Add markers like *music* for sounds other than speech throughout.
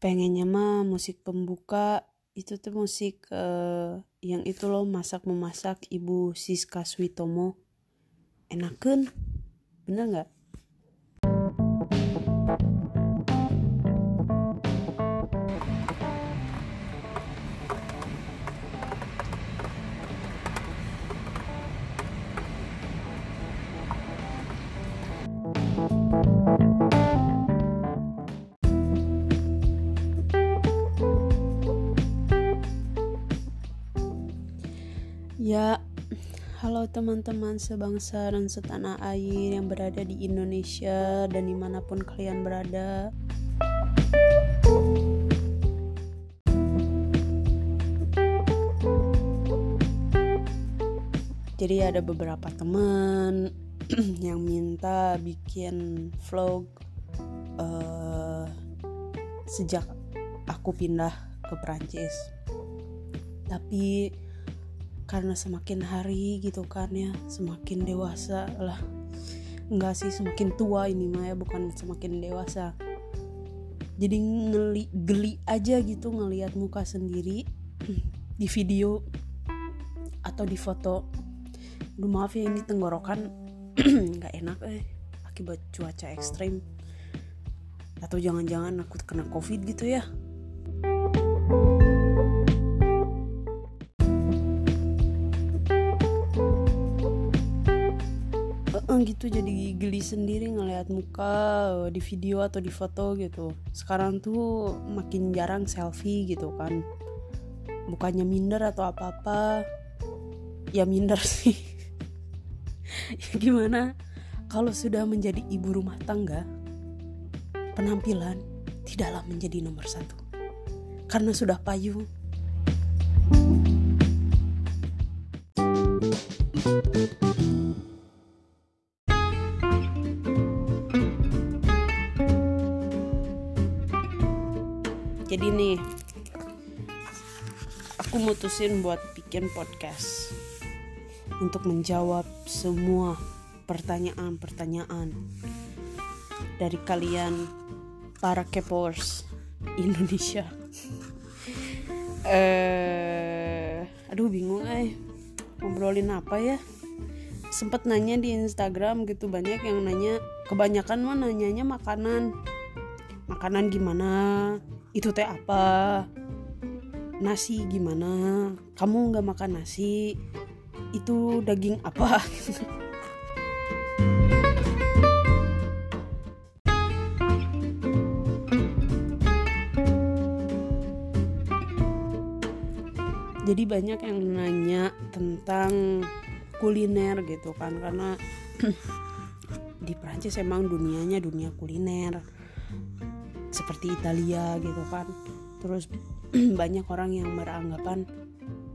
pengennya mah musik pembuka itu tuh musik uh, yang itu loh masak memasak ibu Siska Switomo enakan? Bener nggak teman-teman sebangsa dan setanah air yang berada di Indonesia dan di mana pun kalian berada. Jadi ada beberapa teman *clears throat* yang minta bikin vlog uh, sejak aku pindah ke Prancis. Tapi karena semakin hari gitu kan ya semakin dewasa lah. Enggak sih semakin tua ini mah ya bukan semakin dewasa. Jadi ngeli geli aja gitu ngelihat muka sendiri *clears throat* di video atau di foto. Duh maaf ya ini tenggorokan *clears throat* nggak enak eh. Akibat cuaca ekstrim. Atau jangan-jangan aku kena covid gitu ya gitu jadi geli sendiri ngelihat muka eh, di video atau di foto gitu. Sekarang tuh makin jarang selfie gitu kan. Bukannya minder atau apa-apa ya minder *laughs* sih. Ya gimana? Kalau sudah menjadi ibu rumah tangga penampilan tidaklah menjadi nomor satu. Karena sudah payu mutusin buat bikin podcast untuk menjawab semua pertanyaan-pertanyaan dari kalian para kepoers Indonesia. *laughs* eh, aduh bingung eh ngobrolin apa ya? Sempet nanya di Instagram gitu banyak yang nanya, kebanyakan mah nanyanya makanan. Makanan gimana? itu teh apa nasi gimana? Kamu nggak makan nasi? Itu daging apa? *laughs* Jadi banyak yang nanya tentang kuliner gitu kan karena *clears throat* di Prancis emang dunianya dunia kuliner seperti Italia gitu kan. Terus *clears throat* banyak orang yang beranggapan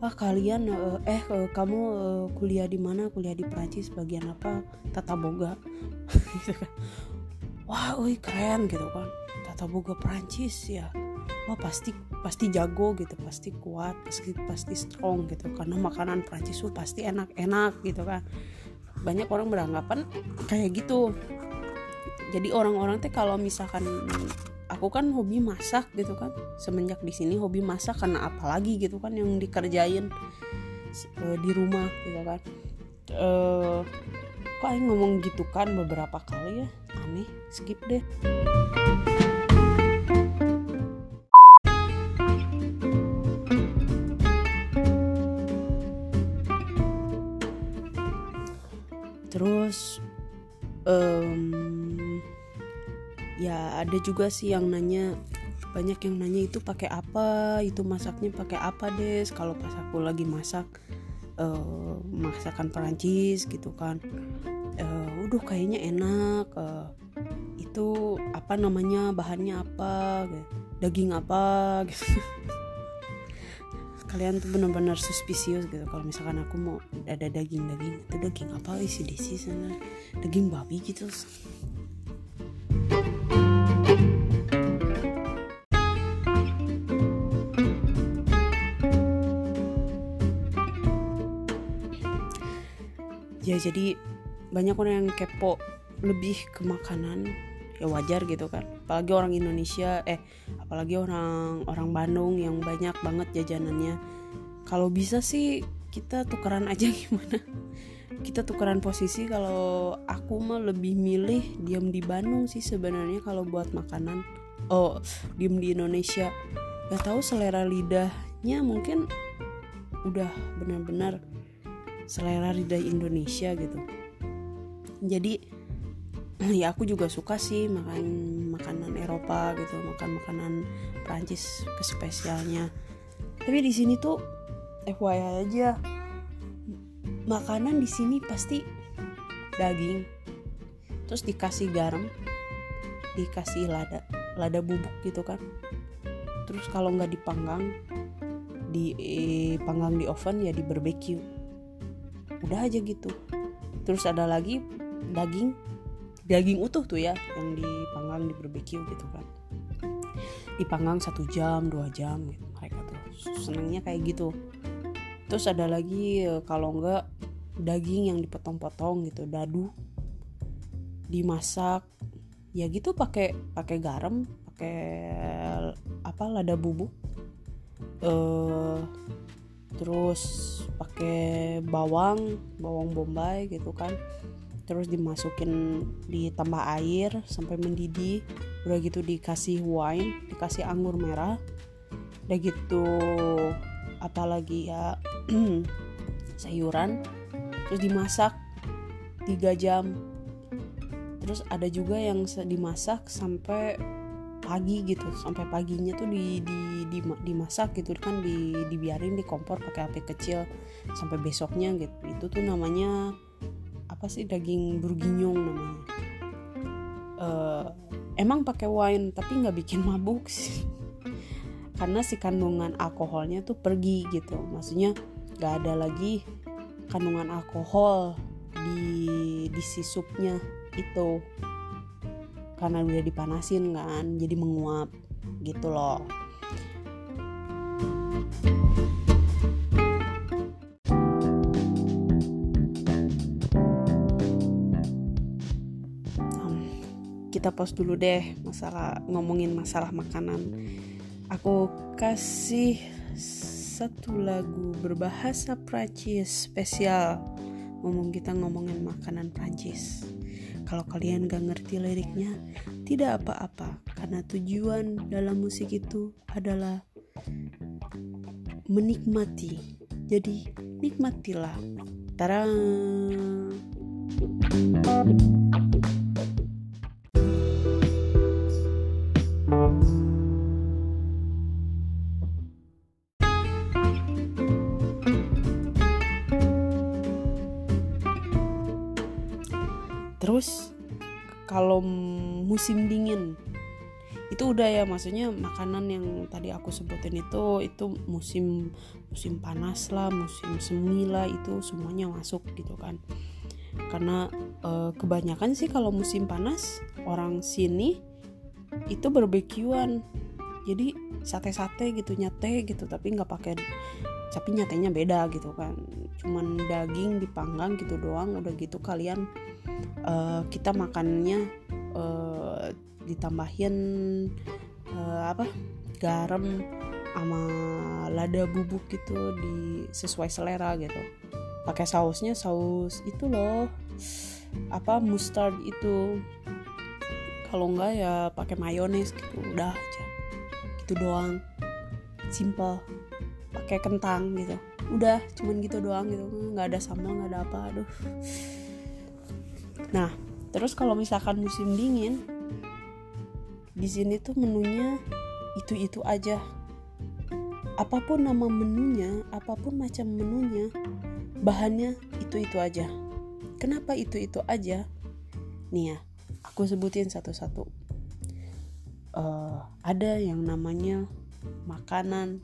ah kalian eh, eh kamu eh, kuliah di mana? Kuliah di Prancis bagian apa? Tata boga. *laughs* Gitu kan. Wah wih keren gitu kan. Tata boga Prancis ya? Wah pasti pasti jago gitu pasti kuat pasti pasti strong gitu. Karena makanan Prancis tuh pasti enak-enak gitu kan. Banyak orang beranggapan kayak gitu. Jadi orang-orang teh kalau misalkan aku kan hobi masak gitu kan. Semenjak di sini hobi masak karena apalagi gitu kan yang dikerjain uh, di rumah gitu kan. Uh, kok Aing ngomong gitu kan beberapa kali ya? Aneh skip deh juga sih yang nanya banyak yang nanya itu pakai apa itu masaknya pakai apa des? Kalau pas aku lagi masak uh, masakan Perancis gitu kan uh, udah kayaknya enak uh, itu apa namanya bahannya apa daging apa *laughs* gitu. Kalian tuh benar-benar suspicious gitu kalau misalkan aku mau ada daging-daging itu daging apa isi desi sana? Daging babi gitu ya jadi banyak orang yang kepo lebih ke makanan ya wajar gitu kan. Apalagi orang Indonesia eh apalagi orang orang Bandung yang banyak banget jajanannya. Kalau bisa sih kita tukeran aja *laughs* gimana? Kita tukeran posisi kalau aku mah lebih milih diam di Bandung sih sebenarnya kalau buat makanan. Oh diam di Indonesia. Gak tahu selera lidahnya mungkin udah benar-benar selera lidah Indonesia gitu. Jadi *clears throat* ya aku juga suka sih makan makanan Eropa gitu makan makanan Prancis kespesialnya tapi di sini tuh FYI aja. Makanan di sini pasti daging terus dikasih garam dikasih lada lada bubuk gitu kan. Terus kalau nggak dipanggang dipanggang di oven ya di barbecue udah aja gitu. Terus ada lagi daging daging utuh tuh ya yang dipanggang di barbecue gitu kan. Dipanggang satu jam dua jam gitu mereka tuh senangnya kayak gitu. Terus ada lagi eh, kalau enggak daging yang dipotong-potong gitu dadu dimasak. Ya gitu pakai pakai garam pakai apa lada bubuk. Uh, terus pakai bawang bawang bombay gitu kan. Terus dimasukin ditambah air sampai mendidih. Udah gitu dikasih wine dikasih anggur merah. Udah gitu apalagi ya *clears throat* sayuran. Terus dimasak 3 jam. Terus ada juga yang dimasak sampai pagi gitu sampai paginya tuh di, di, di dimasak gitu kan di dibiarin di kompor pakai api kecil sampai besoknya gitu. Itu tuh namanya apa sih daging burginyong namanya. Uh, emang pakai wine tapi nggak bikin mabuk sih. *laughs* Karena si kandungan alkoholnya tuh pergi gitu. Maksudnya nggak ada lagi kandungan alkohol di di si supnya itu karena udah dipanasin kan jadi menguap gitu loh. Kita pause dulu deh masalah ngomongin masalah makanan. Aku kasih satu lagu berbahasa Prancis spesial. Ngomong kita ngomongin makanan Prancis kalau kalian gak ngerti liriknya tidak apa-apa. Karena tujuan dalam musik itu adalah menikmati. Jadi nikmatilah. Tara! terus musim dingin. Itu udah ya maksudnya makanan yang tadi aku sebutin itu itu musim musim panas lah musim semi lah itu semuanya masuk gitu kan. Karena e, kebanyakan sih kalau musim panas orang sini itu barbekyuan. Jadi sate-sate gitu nyate gitu tapi nggak pakai tapi nyatanya beda gitu kan. Cuman daging dipanggang gitu doang udah gitu kalian uh, kita makannya uh, ditambahin uh, apa garam sama lada bubuk gitu di sesuai selera gitu. Pakai sausnya saus itu loh apa mustard itu. Kalau enggak ya pakai mayones gitu udah aja. Gitu doang simple. Pakai kentang gitu udah cuman gitu doang gitu. Nggak ada sambal nggak ada apa aduh. Nah, terus kalau misalkan musim dingin, di sini tuh menunya itu-itu aja. Apa pun nama menunya, apa pun macam menunya, bahannya itu-itu aja. Kenapa itu-itu aja? Nih ya, aku sebutin satu-satu. Uh, ada yang namanya makanan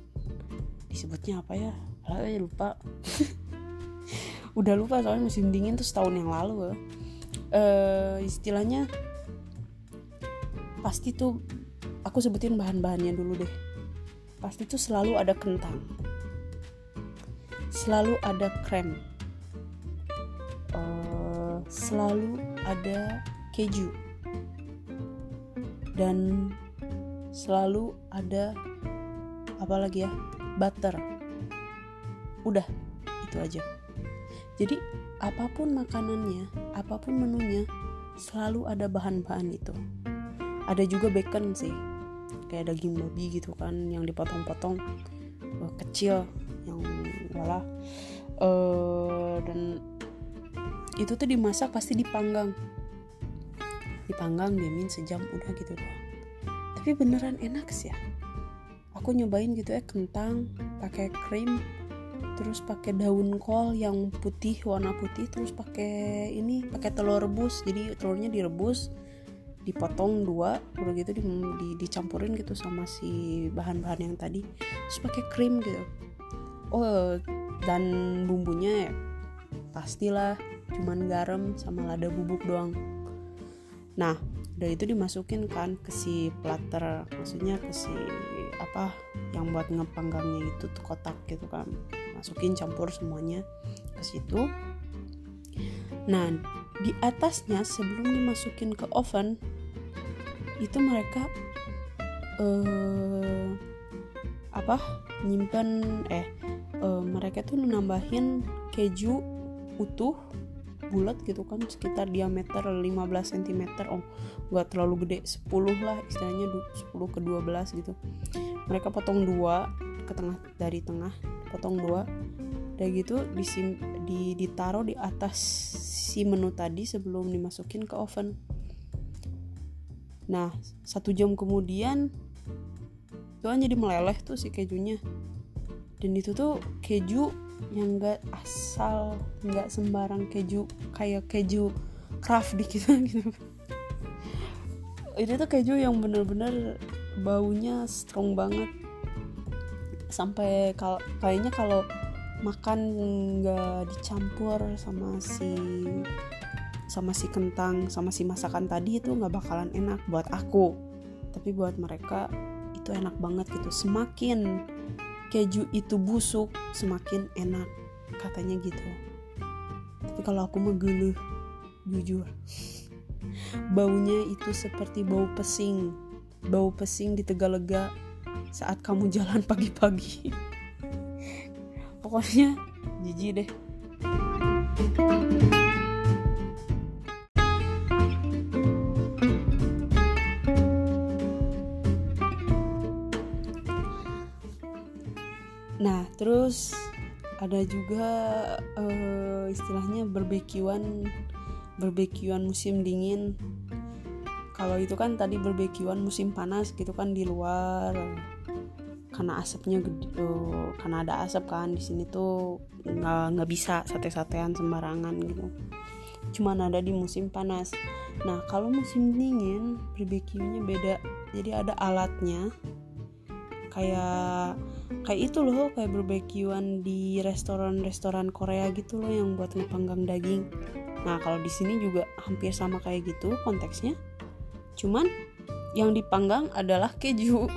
disebutnya apa ya? Lalu lupa. *laughs* Udah lupa soalnya musim dingin tuh setahun yang lalu ya uh, istilahnya pasti tuh aku sebutin bahan-bahannya dulu deh. Pasti tuh selalu ada kentang. Selalu ada krem. Uh, selalu ada keju. Dan selalu ada apa lagi ya butter. Udah itu aja. Jadi apa pun makanannya apa pun menunya selalu ada bahan-bahan itu. Ada juga bacon sih kayak daging babi gitu kan yang dipotong-potong uh, kecil yang wala. Uh, dan itu tuh dimasak pasti dipanggang. Dipanggang diamin sejam udah gitu doang. Tapi beneran enak sih ya. Aku nyobain gitu ya kentang pakai krim terus pakai daun kol yang putih warna putih terus pakai ini pakai telur rebus. Jadi telurnya direbus dipotong dua udah gitu di, di, dicampurin gitu sama si bahan-bahan yang tadi. Terus pakai krim gitu. Oh dan bumbunya ya pastilah cuman garam sama lada bubuk doang. Nah udah itu dimasukin kan ke si platter maksudnya ke si apa yang buat ngepanggangnya itu tuh kotak gitu kan masukin campur semuanya ke situ. Nah di atasnya sebelum dimasukin ke oven itu mereka uh, apa nyimpen eh uh, mereka tuh nambahin keju utuh bulat gitu kan sekitar diameter 15 cm oh nggak terlalu gede 10 lah istilahnya 10 ke 12 gitu. Mereka potong dua ke tengah dari tengah potong dua. Udah gitu disim, di, ditaruh di atas si menu tadi sebelum dimasukin ke oven. Nah satu jam kemudian kan jadi meleleh tuh si kejunya. Dan itu tuh keju yang gak asal nggak sembarang keju kayak keju craft di kita *laughs* gitu. Ini tuh keju yang bener-bener baunya strong banget sampai kal kayaknya kalau makan nggak dicampur sama si sama si kentang sama si masakan tadi itu nggak bakalan enak buat aku. Tapi buat mereka itu enak banget gitu. Semakin keju itu busuk semakin enak katanya gitu. Tapi kalau aku menggeluh jujur. *laughs* Baunya itu seperti bau pesing. Bau pesing di Tegalega saat kamu jalan pagi-pagi pokoknya jijik deh Nah, terus ada juga uh, istilahnya berbekiwan berbekiwan musim dingin. Kalau itu kan tadi berbekiwan musim panas gitu kan di luar. Karena asapnya gede uh, karena ada asap kan di sini tuh nggak nggak bisa sate-satean sembarangan gitu. Cuman ada di musim panas. Nah kalau musim dingin barbeque-nya beda. Jadi ada alatnya. Kayak kayak itu loh kayak barbequean di restoran-restoran Korea gitu loh yang buat ngepanggang daging. Nah kalau di sini juga hampir sama kayak gitu konteksnya cuman yang dipanggang adalah keju.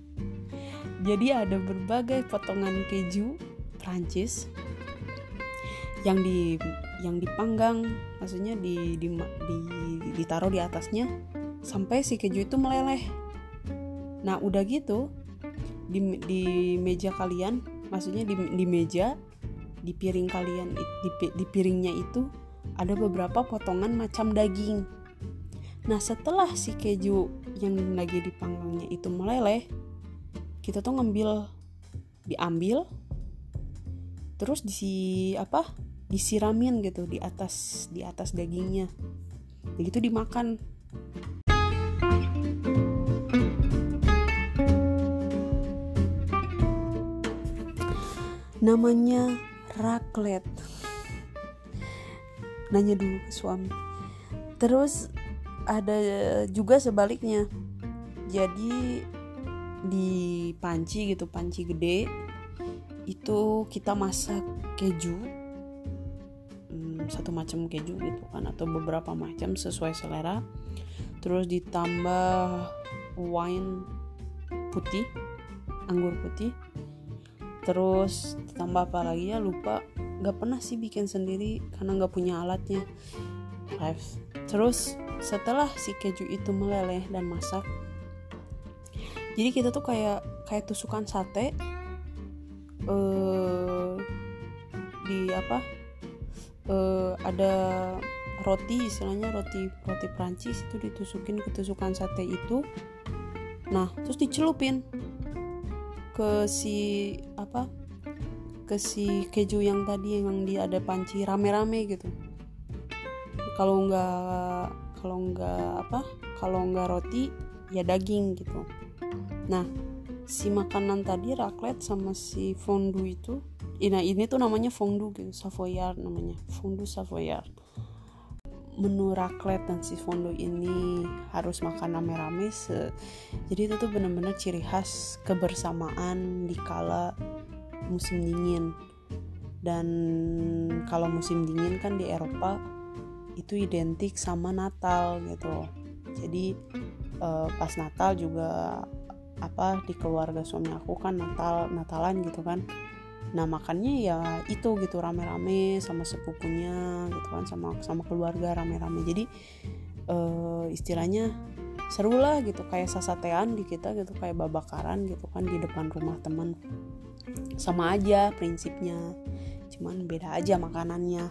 *laughs* Jadi ada berbagai potongan keju Prancis yang di yang dipanggang maksudnya di, di, di ditaruh di atasnya sampai si keju itu meleleh. Nah udah gitu di, di meja kalian maksudnya di, di meja di piring kalian di, di piringnya itu ada beberapa potongan macam daging nah setelah si keju yang lagi dipanggangnya itu meleleh kita tuh ngambil diambil terus di apa disiramin gitu di atas di atas dagingnya. Begitu dimakan. Namanya raclette. Nanya dulu ke suami. Terus ada juga sebaliknya. Jadi di panci gitu panci gede itu kita masak keju hmm, satu macam keju gitu kan atau beberapa macam sesuai selera. Terus ditambah wine putih anggur putih. Terus ditambah apa lagi ya lupa. Nggak pernah sih bikin sendiri karena nggak punya alatnya terus setelah si keju itu meleleh dan masak jadi kita tuh kayak kayak tusukan sate uh, di apa uh, ada roti istilahnya roti roti Prancis itu ditusukin ke tusukan sate itu. Nah terus dicelupin ke si apa ke si keju yang tadi yang di ada panci rame-rame gitu kalau nggak kalau nggak apa kalau nggak roti ya daging gitu. Nah si makanan tadi raclette sama si fondue itu nah ini tuh namanya fondue gitu savoyard namanya fondue savoyard. Menu raclette dan si fondue ini harus makan rame-rame jadi itu tuh bener-bener ciri khas kebersamaan di kala musim dingin. Dan kalau musim dingin kan di Eropa itu identik sama Natal gitu jadi uh, pas Natal juga apa di keluarga suami aku kan Natal Natalan gitu kan. Nah makannya ya itu gitu rame-rame sama sepupunya gitu kan sama sama keluarga rame-rame. Jadi uh, istilahnya seru lah gitu kayak sasatean di kita gitu kayak babakaran gitu kan di depan rumah teman sama aja prinsipnya cuman beda aja makanannya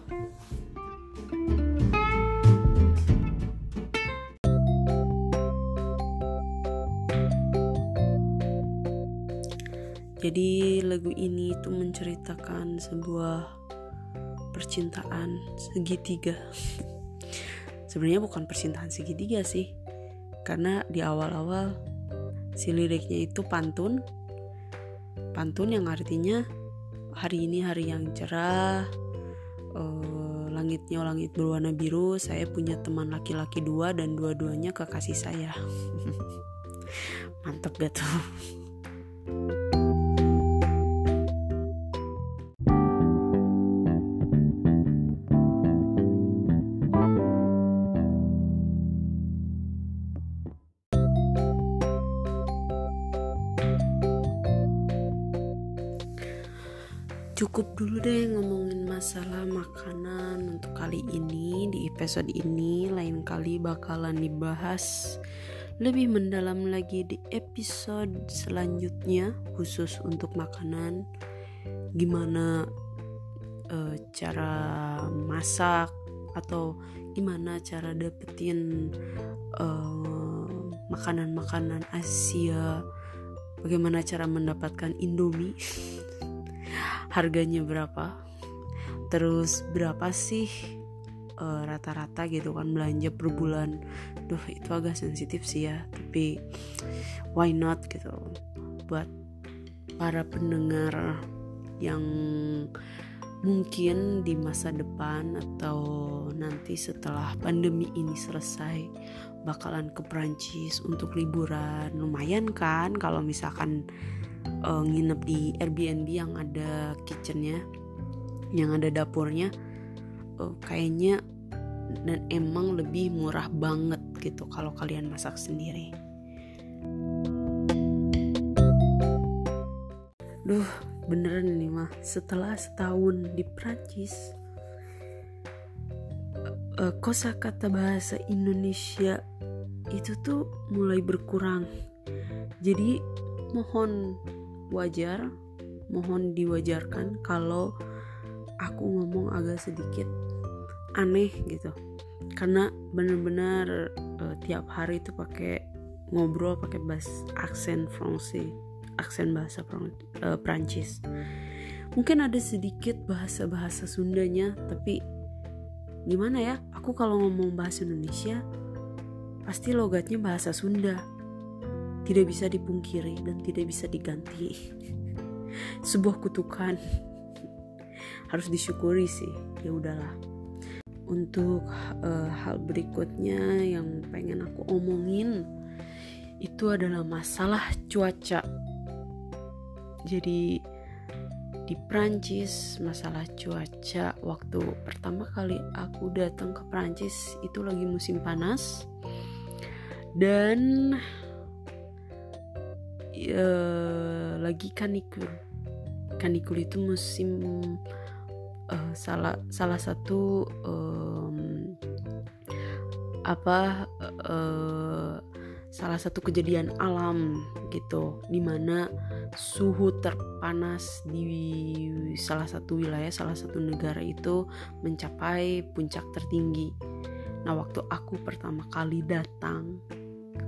Jadi lagu ini itu menceritakan sebuah percintaan segitiga. *laughs* Sebenarnya bukan percintaan segitiga sih. Karena di awal-awal si liriknya itu pantun. Pantun yang artinya hari ini hari yang cerah. Uh, langitnya langit berwarna biru. Saya punya teman laki-laki dua dan dua-duanya kekasih saya. *laughs* Mantap gak tuh? Episode ini lain kali bakalan dibahas lebih mendalam lagi di episode selanjutnya khusus untuk makanan. Gimana uh, cara masak atau gimana cara dapetin makanan makanan-makanan Asia? Bagaimana cara mendapatkan Indomie? *laughs* Harganya berapa? Terus berapa sih uh, rata-rata gitu kan belanja per bulan. Duh itu agak sensitif sih ya tapi why not gitu. Buat para pendengar yang mungkin di masa depan atau nanti setelah pandemi ini selesai bakalan ke Prancis untuk liburan. Lumayan kan kalau misalkan uh, nginep di Airbnb yang ada kitchennya yang ada dapurnya uh, kayaknya dan emang lebih murah banget gitu kalau kalian masak sendiri. Duh, beneran nih mah setelah setahun di Prancis uh, kosakata bahasa Indonesia itu tuh mulai berkurang. Jadi mohon wajar mohon diwajarkan kalau aku ngomong agak sedikit aneh gitu karena benar-benar uh, tiap hari itu pakai ngobrol pakai bahasa aksen Fransi aksen bahasa uh, Prancis mungkin ada sedikit bahasa-bahasa Sundanya tapi gimana ya aku kalau ngomong bahasa Indonesia pasti logatnya bahasa Sunda tidak bisa dipungkiri dan tidak bisa diganti. *laughs* Sebuah kutukan harus disyukuri sih. Ya udahlah. Untuk uh, hal berikutnya yang pengen aku omongin itu adalah masalah cuaca. Jadi di Prancis masalah cuaca waktu pertama kali aku datang ke Prancis itu lagi musim panas dan uh, lagi kanikul kanikul itu musim uh, salah salah satu um, apa uh, salah satu kejadian alam gitu di mana suhu terpanas di salah satu wilayah salah satu negara itu mencapai puncak tertinggi. Nah waktu aku pertama kali datang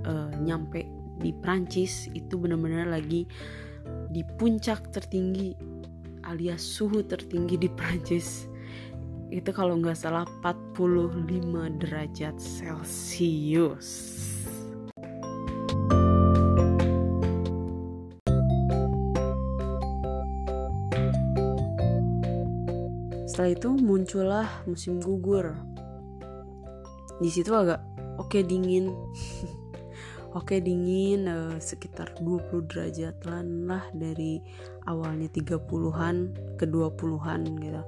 uh, nyampe di Prancis itu benar-benar lagi di puncak tertinggi alias suhu tertinggi di Prancis itu kalau nggak salah 45 derajat Celcius. Setelah itu muncullah musim gugur. Di situ agak oke okay, dingin. *laughs* Oke dingin uh, sekitar 20 derajat lah dari awalnya 30-an ke 20-an gitu.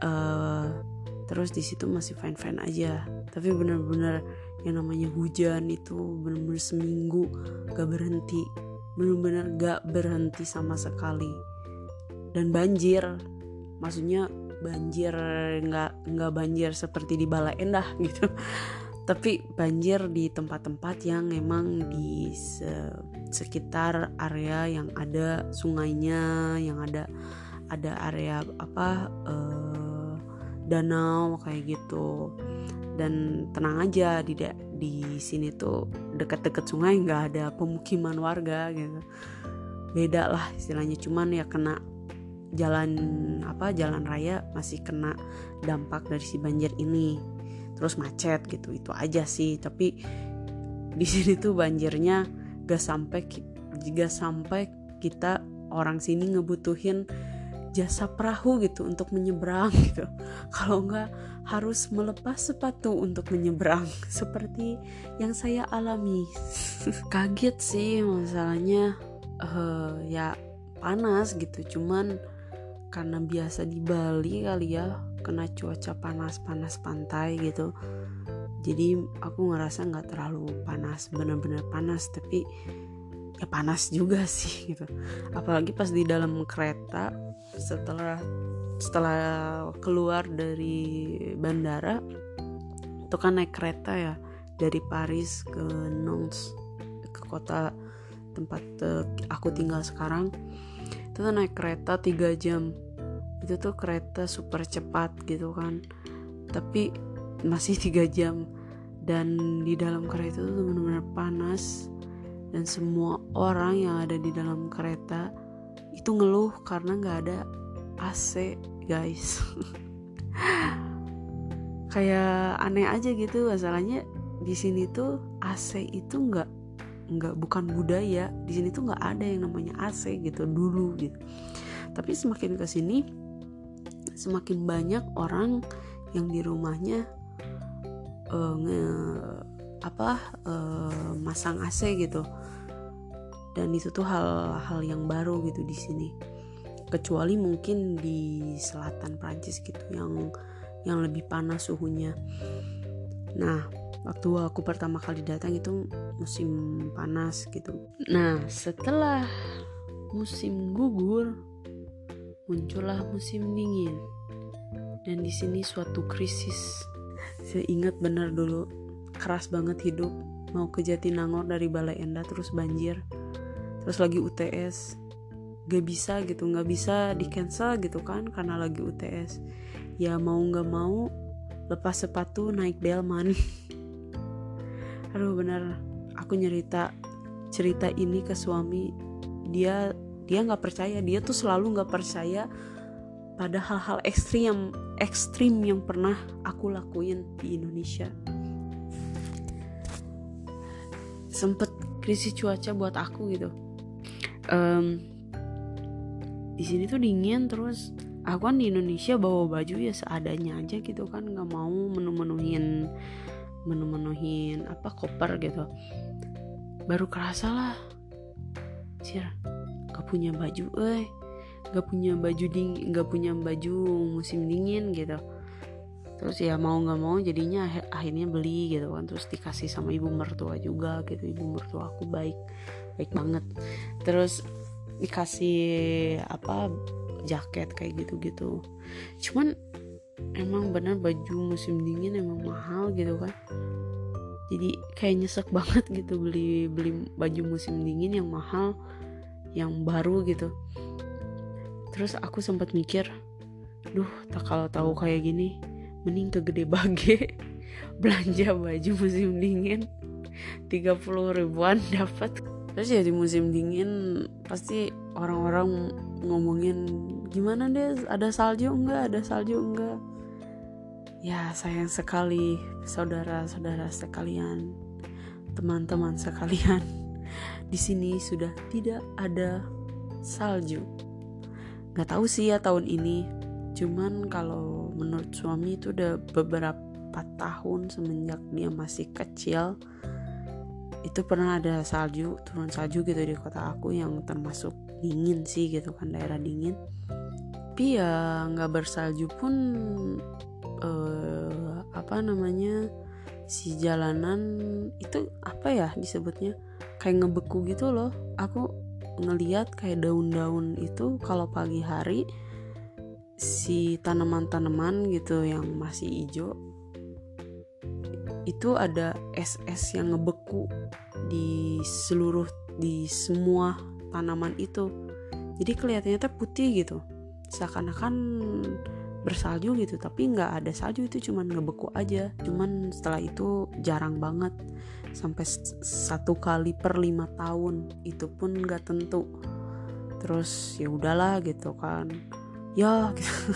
Uh, terus di situ masih fine fine aja. Tapi bener-bener yang namanya hujan itu bener-bener seminggu gak berhenti. Bener-bener gak berhenti sama sekali. Dan banjir. Maksudnya banjir nggak nggak banjir seperti di Bala Endah gitu tapi banjir di tempat-tempat yang memang di se sekitar area yang ada sungainya yang ada ada area apa uh, danau kayak gitu. Dan tenang aja di di sini tuh dekat-dekat sungai nggak ada pemukiman warga gitu. Beda lah istilahnya cuman ya kena jalan apa jalan raya masih kena dampak dari si banjir ini terus macet gitu itu aja sih. Tapi di sini tuh banjirnya gak sampai jika sampai kita orang sini ngebutuhin jasa perahu gitu untuk menyeberang *laughs* gitu. Kalau nggak harus melepas sepatu untuk menyeberang *laughs* seperti yang saya alami. *laughs* Kaget sih masalahnya uh, ya panas gitu. Cuman karena biasa di Bali kali ya kena cuaca panas-panas pantai gitu. Jadi aku ngerasa nggak terlalu panas bener-bener panas tapi ya panas juga *laughs* sih gitu. Apalagi pas di dalam kereta setelah setelah keluar dari bandara itu kan naik kereta ya dari Paris ke Nantes ke kota tempat uh, aku tinggal sekarang. Itu tuh naik kereta 3 jam itu tuh kereta super cepat gitu kan. Tapi masih tiga jam. Dan di dalam kereta itu benar-benar panas. Dan semua orang yang ada di dalam kereta itu ngeluh karena nggak ada AC guys. *laughs* Kayak aneh aja gitu. Masalahnya di sini tuh AC itu nggak nggak bukan budaya. Di sini tuh nggak ada yang namanya AC gitu dulu gitu. Tapi semakin ke sini semakin banyak orang yang di rumahnya uh, nge, apa uh, masang AC gitu. Dan itu tuh hal-hal yang baru gitu di sini. Kecuali mungkin di selatan Prancis gitu yang yang lebih panas suhunya. Nah waktu aku pertama kali datang itu musim panas gitu. Nah setelah musim gugur muncullah musim dingin. Dan di sini suatu krisis. Saya ingat benar dulu keras banget hidup. Mau ke Jatinangor dari Balai Endah terus banjir. Terus lagi UTS gak bisa gitu nggak bisa di cancel gitu kan karena lagi UTS ya mau nggak mau lepas sepatu naik delman. *laughs* Aduh bener aku nyerita cerita ini ke suami. Dia dia nggak percaya dia tuh selalu nggak percaya pada hal-hal ekstrim yang ekstrim yang pernah aku lakuin di Indonesia. Sempet krisis cuaca buat aku gitu. Um, di sini tuh dingin terus aku kan di Indonesia bawa baju ya seadanya aja gitu kan nggak mau menu-menuhin menu-menuhin apa koper gitu. Baru kerasa lah punya baju eh gak punya baju ding gak punya baju musim dingin gitu. Terus ya mau nggak mau jadinya akhirnya beli gitu kan. Terus dikasih sama ibu mertua juga gitu ibu mertua aku baik baik banget. Terus dikasih apa jaket kayak gitu gitu cuman emang bener baju musim dingin emang mahal gitu kan. Jadi kayak nyesek banget gitu beli beli baju musim dingin yang mahal yang baru gitu. Terus aku sempat mikir duh tak kalau tahu kayak gini mending ke gede bage *laughs* belanja baju musim dingin. 30 ribuan *laughs* dapat. Terus ya di musim dingin pasti orang-orang ngomongin gimana deh ada salju enggak? Ada salju enggak? Ya sayang sekali saudara-saudara sekalian teman-teman sekalian di sini sudah tidak ada salju. Nggak tahu sih ya tahun ini. Cuman kalau menurut suami itu udah beberapa tahun semenjak dia masih kecil itu pernah ada salju turun salju gitu di kota aku yang termasuk dingin sih gitu kan daerah dingin. Tapi ya nggak bersalju pun uh, apa namanya si jalanan itu apa ya disebutnya kayak ngebeku gitu loh. Aku ngeliat kayak daun-daun itu kalau pagi hari si tanaman-tanaman gitu yang masih hijau itu ada es-es yang ngebeku di seluruh di semua tanaman itu. Jadi kelihatannya putih gitu. Seakan-akan bersalju gitu tapi nggak ada salju itu cuman ngebeku aja. Cuman setelah itu jarang banget sampai satu kali per lima tahun itu pun nggak tentu. Terus ya udahlah gitu kan. Ya gitu.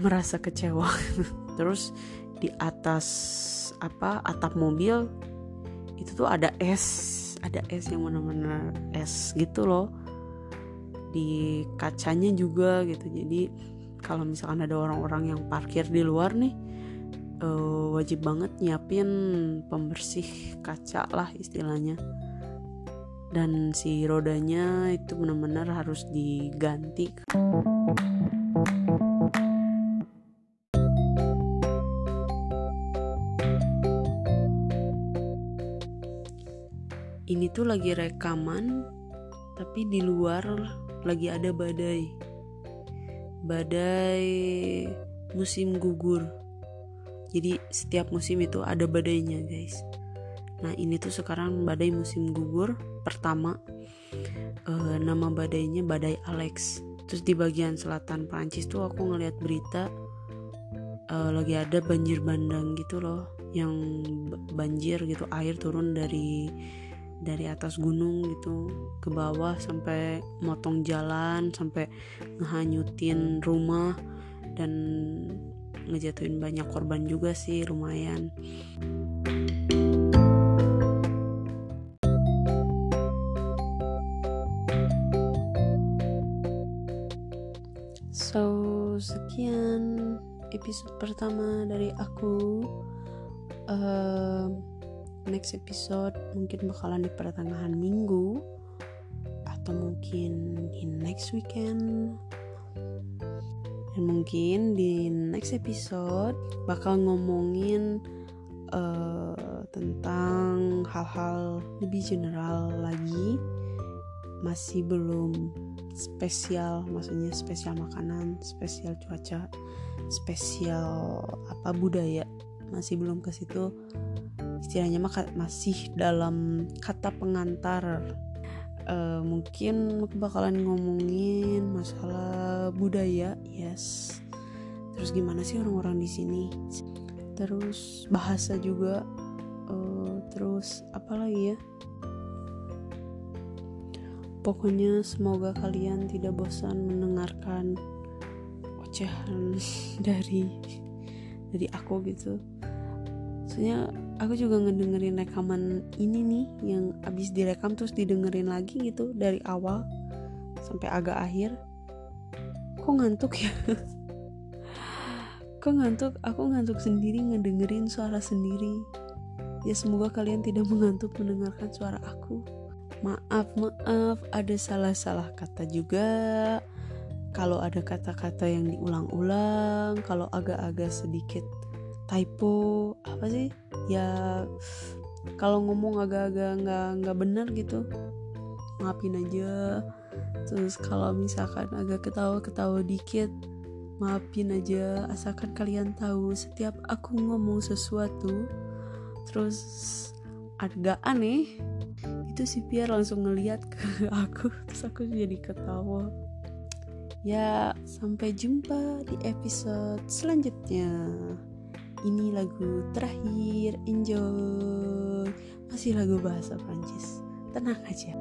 *laughs* merasa kecewa. *laughs* Terus di atas apa atap mobil itu tuh ada es ada es yang benar-benar es gitu loh di kacanya juga gitu. Jadi kalau misalkan ada orang-orang yang parkir di luar nih uh, wajib banget nyiapin pembersih kaca lah istilahnya. Dan si rodanya itu benar-benar harus diganti. Ini tuh lagi rekaman tapi di luar lagi ada badai. Badai musim gugur. Jadi setiap musim itu ada badainya guys. Nah ini tuh sekarang badai musim gugur pertama. Uh, nama badainya badai Alex. Terus di bagian selatan Prancis tuh aku ngeliat berita uh, lagi ada banjir bandang gitu loh. Yang banjir gitu air turun dari dari atas gunung gitu ke bawah sampai motong jalan sampai ngehanyutin rumah dan ngejatuhin banyak korban juga sih lumayan. So sekian episode pertama dari aku. Uh, next episode mungkin bakalan di pertengahan minggu atau mungkin di next weekend. Dan mungkin di next episode bakal ngomongin uh, tentang hal-hal lebih general lagi. Masih belum spesial maksudnya spesial makanan spesial cuaca spesial apa budaya. Masih belum ke situ istilahnya masih dalam kata pengantar. Uh, mungkin bakalan ngomongin masalah budaya yes. Terus gimana sih orang-orang di sini? Terus bahasa juga uh, terus apa lagi ya? Pokoknya semoga kalian tidak bosan mendengarkan ocehan *laughs* dari dari aku gitu. Soalnya aku juga ngedengerin rekaman ini nih yang abis direkam terus didengerin lagi gitu dari awal sampai agak akhir. Kok ngantuk ya? Kok ngantuk? Aku ngantuk sendiri ngedengerin suara sendiri. Ya semoga kalian tidak mengantuk mendengarkan suara aku. Maaf maaf ada salah-salah kata juga. Kalau ada kata-kata yang diulang-ulang kalau agak-agak sedikit typo apa sih? Ya kalau ngomong agak-agak nggak nggak benar gitu maafin aja. Terus kalau misalkan agak ketawa-ketawa dikit maafin aja. Asalkan kalian tahu setiap aku ngomong sesuatu terus agak aneh itu si Pierre langsung ngeliat ke aku terus aku jadi ketawa. Ya sampai jumpa di episode selanjutnya ini lagu terakhir enjoy. Masih lagu bahasa Prancis tenang aja